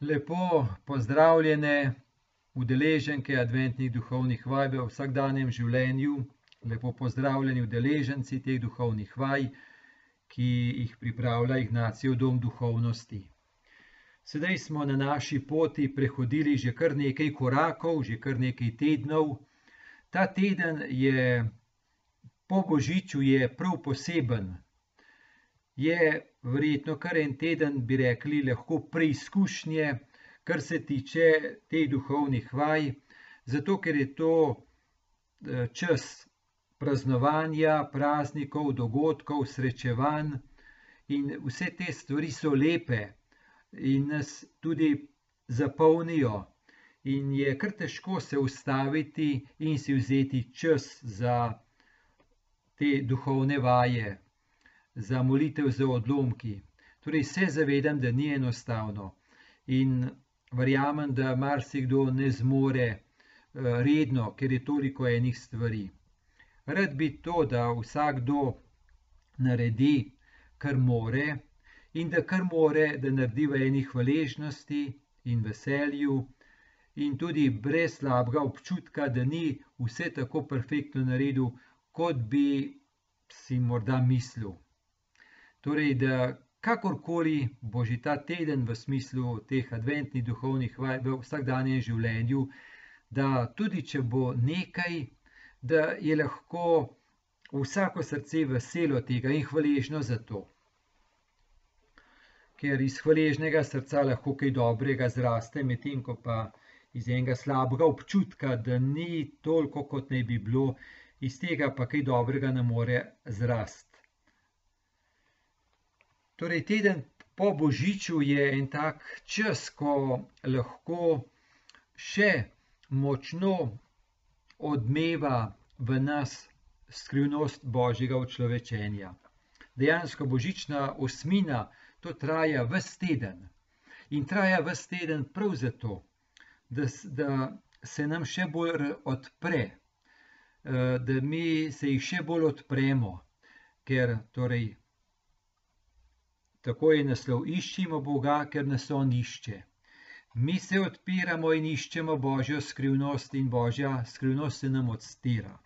Lepo pozdravljene udeleženke adventnih duhovnih vaj v vsakdanjem življenju. Lepo pozdravljeni udeleženci teh duhovnih vaj, ki jih pripravlja Ignacijev dom duhovnosti. Sedaj smo na naši poti prehodili že kar nekaj korakov, že kar nekaj tednov. Ta teden je po božiču je prav poseben. Je verjetno kar en teden, bi rekli, lahko preizkušnje, kar se tiče teh duhovnih vaj, zato ker je to čas praznovanja, praznikov, dogodkov, srečevanj. In vse te stvari so lepe in nas tudi zapolnijo. In je kar težko se ustaviti in si vzeti čas za te duhovne vaje, za molitev z odlomki. Torej se zavedam, da ni enostavno, in verjamem, da marsikdo ne zmore, redno, ker je toliko enih stvari. Rad bi to, da vsakdo naredi, kar more, in da kar more, da naredi v eni hvaležnosti in veselju in tudi brez slabega občutka, da ni vse tako perfektno naredil, kot bi si morda mislil. Torej, da kakorkoli bo že ta teden v smislu teh adventnih duhovnih vaj v vsakdanjem življenju, da tudi če bo nekaj, da je lahko vsako srce veselo tega in hvaležno za to. Ker iz hvaležnega srca lahko kaj dobrega zraste, medtem ko pa iz enega slabega občutka, da ni toliko, kot naj bi bilo, iz tega pa kaj dobrega ne more zrasti. Torej teden po božiču je en tak čas, ko lahko še močno odmeva v nas skrivnost božjega učlovečenja. Dejansko božična osmina, to traja ves teden. In traja ves teden prav zato, da da se nam še bolj odpre, da mi se ji še bolj odpremo, ker torej tako je naslov, Iščimo Boga, ker nas on išče. Mi se odpiramo in iščemo božjo skrivnost in božja skrivnost se nam odstira.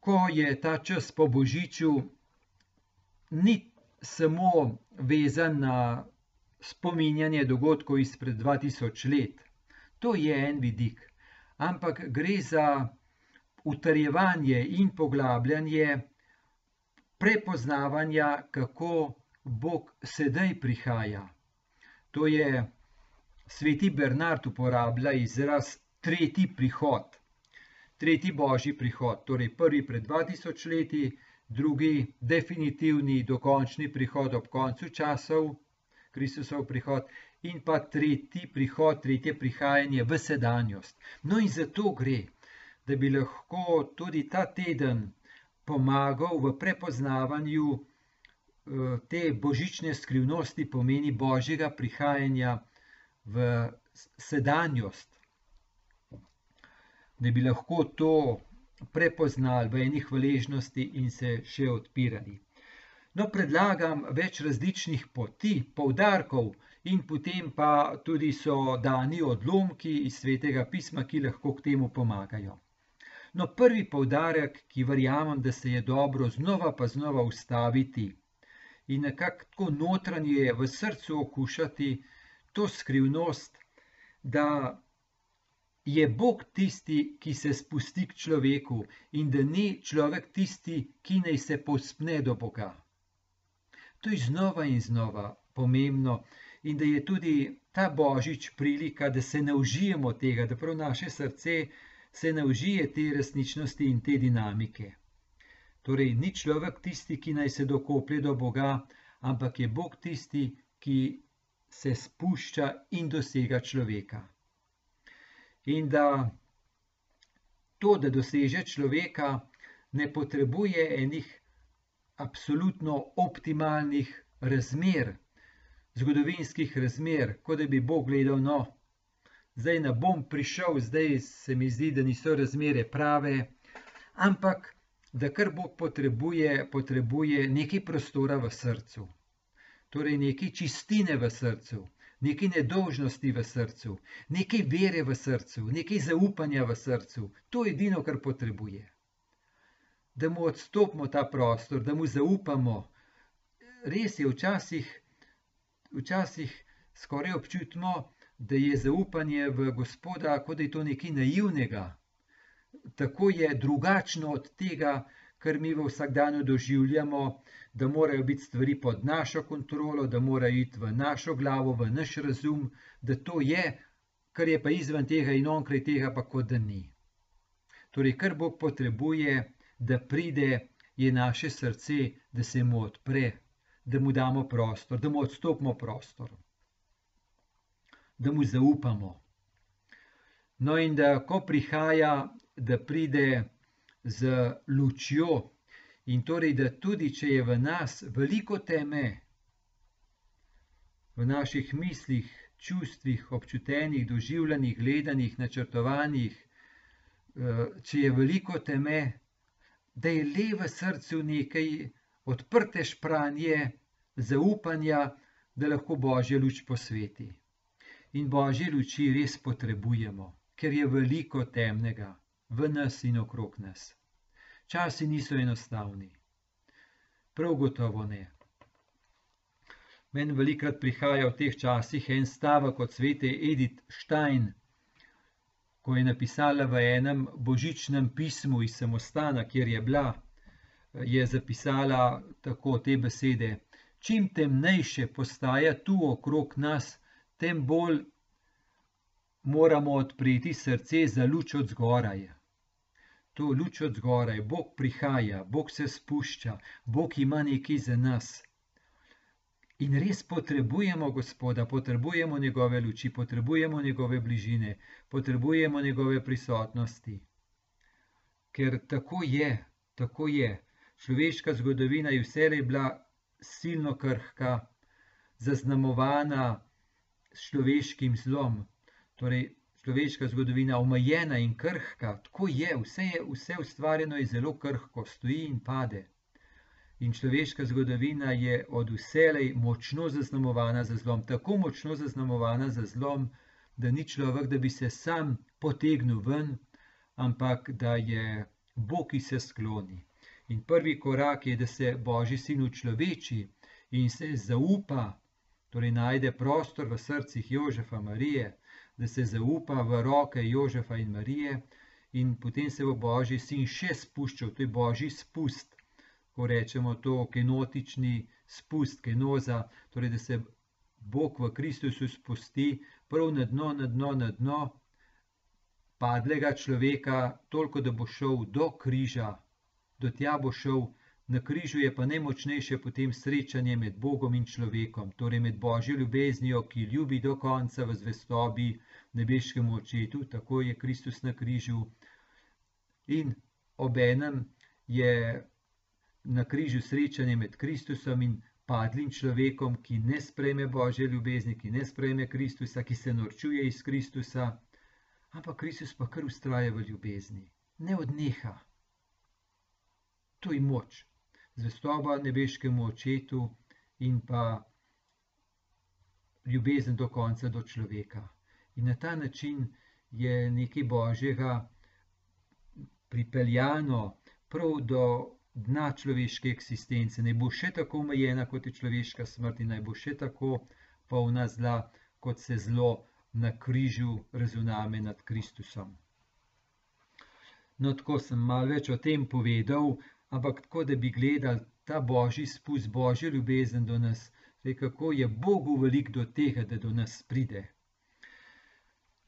Ko je ta čas po božiču, ni samo vezan na spominjanje dogodkov izpred dva tisoč let. To je en vidik. Ampak gre za utrjevanje in poglabljanje prepoznavanja, kako Bog sedaj prihaja. To je sveti Bernard uporablja izraz tretji prihod. Tretji božji prihod, torej prvi pred dva tisoč leti, drugi definitivni dokončni prihod ob koncu časov, Kristusov prihod, in pa tretji prihod, tretje prihajanje v sedanjost. No, in za to gre, da bi lahko tudi ta teden pomagal v prepoznavanju, te božične skrivnosti, pomeni božjega prihajanja v sedanjost. Da bi lahko to prepoznali v eni hvaležnosti in se še odpirali. No, predlagam več različnih poti, poudarkov in potem pa tudi so dani odlomki iz Svetega pisma, ki lahko k temu pomagajo. No, prvi poudarek, ki verjamem, da se je dobro znova pa znova ustaviti in nekako tako notranje v srcu okušati to skrivnost, da je Bog tisti, ki se spusti k človeku, in da ni človek tisti, ki naj se povzpne do Boga. To je znova in znova pomembno in da je tudi ta božič prilika, da se naužijemo tega, da prav naše srce se naužije te resničnosti in te dinamike. Torej, ni človek tisti, ki naj se dokoplje do Boga, ampak je Bog tisti, ki se spušča in dosega človeka. In da to, da doseže človeka, ne potrebuje enih absolutno optimalnih razmer, zgodovinskih razmer, kot da bi Bog gledal, no, zdaj ne bom prišel, zdaj se mi zdi, da niso razmere prave, ampak da kar Bog potrebuje, potrebuje nekaj prostora v srcu. torej nekaj čistine v srcu, nekaj nedožnosti v srcu, nekaj vere v srcu, nekaj zaupanja v srcu. To je edino, kar potrebuje. Da mu odstopimo ta prostor, da mu zaupamo. Res je, včasih, včasih skoraj občutimo, da je zaupanje v Gospoda, kot da je to nekaj naivnega. Tako je drugačno od tega, kar mi v vsakdanju doživljamo, da morajo biti stvari pod našo kontrolo, da morajo iti v našo glavo, v naš razum, da to je, kar je pa izven tega in onkraj tega, pa kot da ni. Torej, kar Bog potrebuje, da pride, je naše srce, da se mu odpre, da mu damo prostor, da mu odstopimo prostor, da mu zaupamo. No, in da ko prihaja, da pride z lučjo, in torej, da tudi če je v nas veliko teme, v naših mislih, čustvih, občutenih, doživljenih, gledanih, načrtovanih, eh, če je veliko teme, da je le v srcu nekaj odprte špranje, zaupanja, da lahko božja luč posveti. In božje luči res potrebujemo, ker je veliko temnega v nas in okrog nas. Časi niso enostavni. Prav gotovo ne. Meni velikrat prihaja v teh časih en stavek od svete Edith Stein, ko je napisala v enem božičnem pismu iz samostana, kjer je bila, je zapisala tako te besede: Čim temnejše postaja tu okrog nas, tem bolj moramo odpreti srce za luč od zgoraj to luč od zgoraj, Bog prihaja, Bog se spušča, Bog ima nekaj za nas. In res potrebujemo Gospoda, potrebujemo njegove luči, potrebujemo njegove bližine, potrebujemo njegove prisotnosti. Ker tako je, tako je. Človeška zgodovina je vselej bila silno krhka, zaznamovana človeškim zlom. Torej, človeška zgodovina omejena in krhka, tako je, vse je, vse ustvarjeno je zelo krhko, stoji in pade. In človeška zgodovina je od vselej močno zaznamovana za zlom, tako močno zaznamovana za zlom, da ni človek, da bi se sam potegnil ven, ampak da je Bog, ki se skloni. In prvi korak je, da se Božji sin učloveči in se zaupa, torej najde prostor v srcih Jožefa Marije, da se zaupa v roke Jožefa in Marije, in potem se bo Božji sin še spuščal, to je Božji spust, ko rečemo to kenotični spust, kenoza, torej da se Bog v Kristusu spusti prav na dno, na dno, na dno padlega človeka, toliko da bo šel do križa, do tja bo šel. Na križu je pa najmočnejše potem srečanje med Bogom in človekom, torej med Božjo ljubeznijo, ki ljubi do konca v zvestobi nebeškemu očetu, tako je Kristus na križu. In obenem je na križu srečanje med Kristusom in padlim človekom, ki ne sprejme Božje ljubezni, ki ne sprejme Kristusa, ki se norčuje iz Kristusa, ampak Kristus pa kar ustraja v ljubezni, ne odneha. To je moč zvestoba nebeškemu očetu in pa ljubezen do konca do človeka. In na ta način je nekaj božjega pripeljano prav do dna človeške eksistence. Ne bo še tako omejena, kot je človeška smrt, in naj bo še tako polna zla, kot se zlo na križu razuname nad Kristusom. No, tako sem malo več o tem povedal, ampak tako, da bi gledali ta božji spust, božjo ljubezen do nas, zdaj kako je Bogu velik do tega, da do nas pride.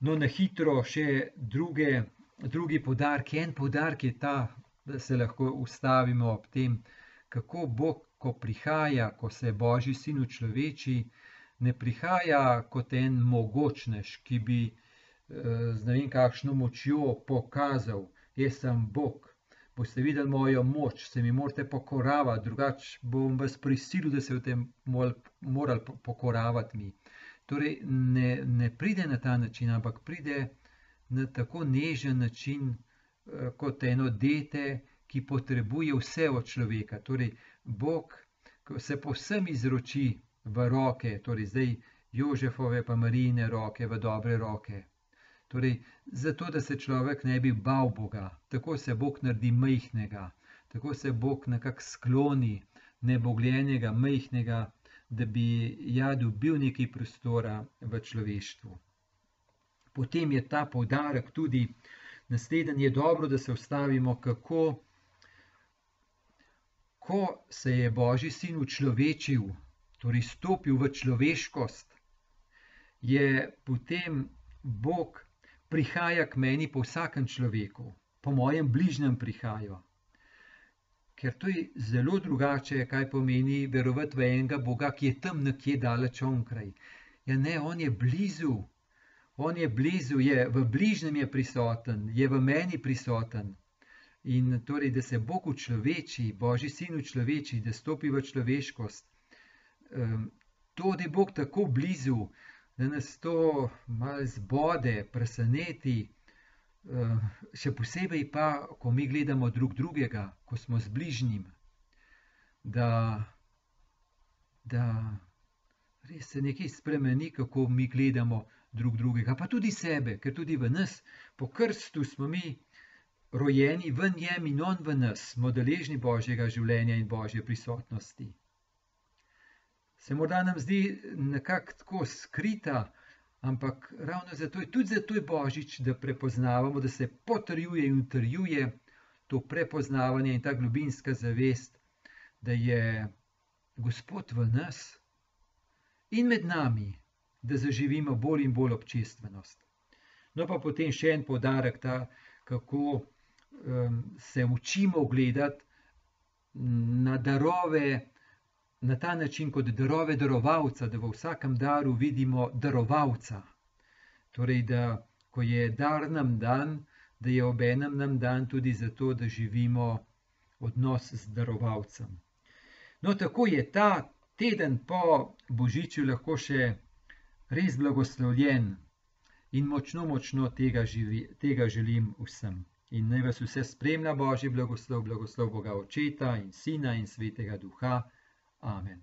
No, na hitro še druge, drugi podarki. En podarek je ta, da se lahko ustavimo ob tem, kako Bog, ko prihaja, ko se božji sin v človeči, ne prihaja kot en mogočnež, ki bi eh, z ne vem kakšno močjo pokazal, jaz sem Bog, boste videli mojo moč, se mi morate pokoravati, drugače bom vas prisilil, da se v tem morali pokoravati mi. Torej, ne, ne pride na ta način, ampak pride na tako nežen način, eh, kot eno dete, ki potrebuje vse od človeka. Torej, Bog se povsem izroči v roke, torej zdaj Jožefove pa Marijine roke v dobre roke. Torej, zato, da se človek ne bi bal Boga, tako se Bog naredi majhnega, tako se Bog nekako skloni nebogljenega, majhnega, da bi ja dobil nekaj prostora v človeštvu. Potem je ta poudarek tudi naslednji, je dobro, da se ustavimo, kako ko se je Božji sin učlovečil, torej stopil v človeškost, je potem Bog prihaja k meni po vsakem človeku, po mojem bližnjem prihaja. Ker to je zelo drugače, kaj pomeni verovati v enega Boga, ki je tam nekje daleč onkraj. Ja, ne, on je blizu, on je blizu, je v bližnjem je prisoten, je v meni prisoten. In torej, da se Bog učloveči, Božji sin učloveči, da stopi v človeškost. To, da je Bog tako blizu, da nas to malo zbode, preseneti, še posebej pa, ko mi gledamo drug drugega, ko smo z bližnjim, da, da res se nekaj spremeni, kako mi gledamo drug drugega, pa tudi sebe, ker tudi v nas, po krstu smo mi rojeni v njem in on v nas, smo deležni Božjega življenja in Božje prisotnosti. Se morda nam zdi nekako tako skrita, ampak ravno zato je tudi zato je Božič, da prepoznavamo, da se potrjuje in utrjuje to prepoznavanje in ta globinska zavest, da je Gospod v nas in med nami, da zaživimo bolj in bolj občestvenost. No, pa potem še en podarek, ta, kako se učimo gledati na darove na ta način, kot darove darovalca, da v vsakem daru vidimo darovalca. Torej, da ko je dar nam dan, da je ob enem nam dan tudi zato, da živimo odnos z darovalcem. No, tako je ta teden po Božiču lahko še res blagoslovljen in močno, močno tega, živi, tega želim vsem. In naj vas vse spremlja Božji blagoslov, blagoslov Boga Očeta in Sina in Svetega Duha. Amen.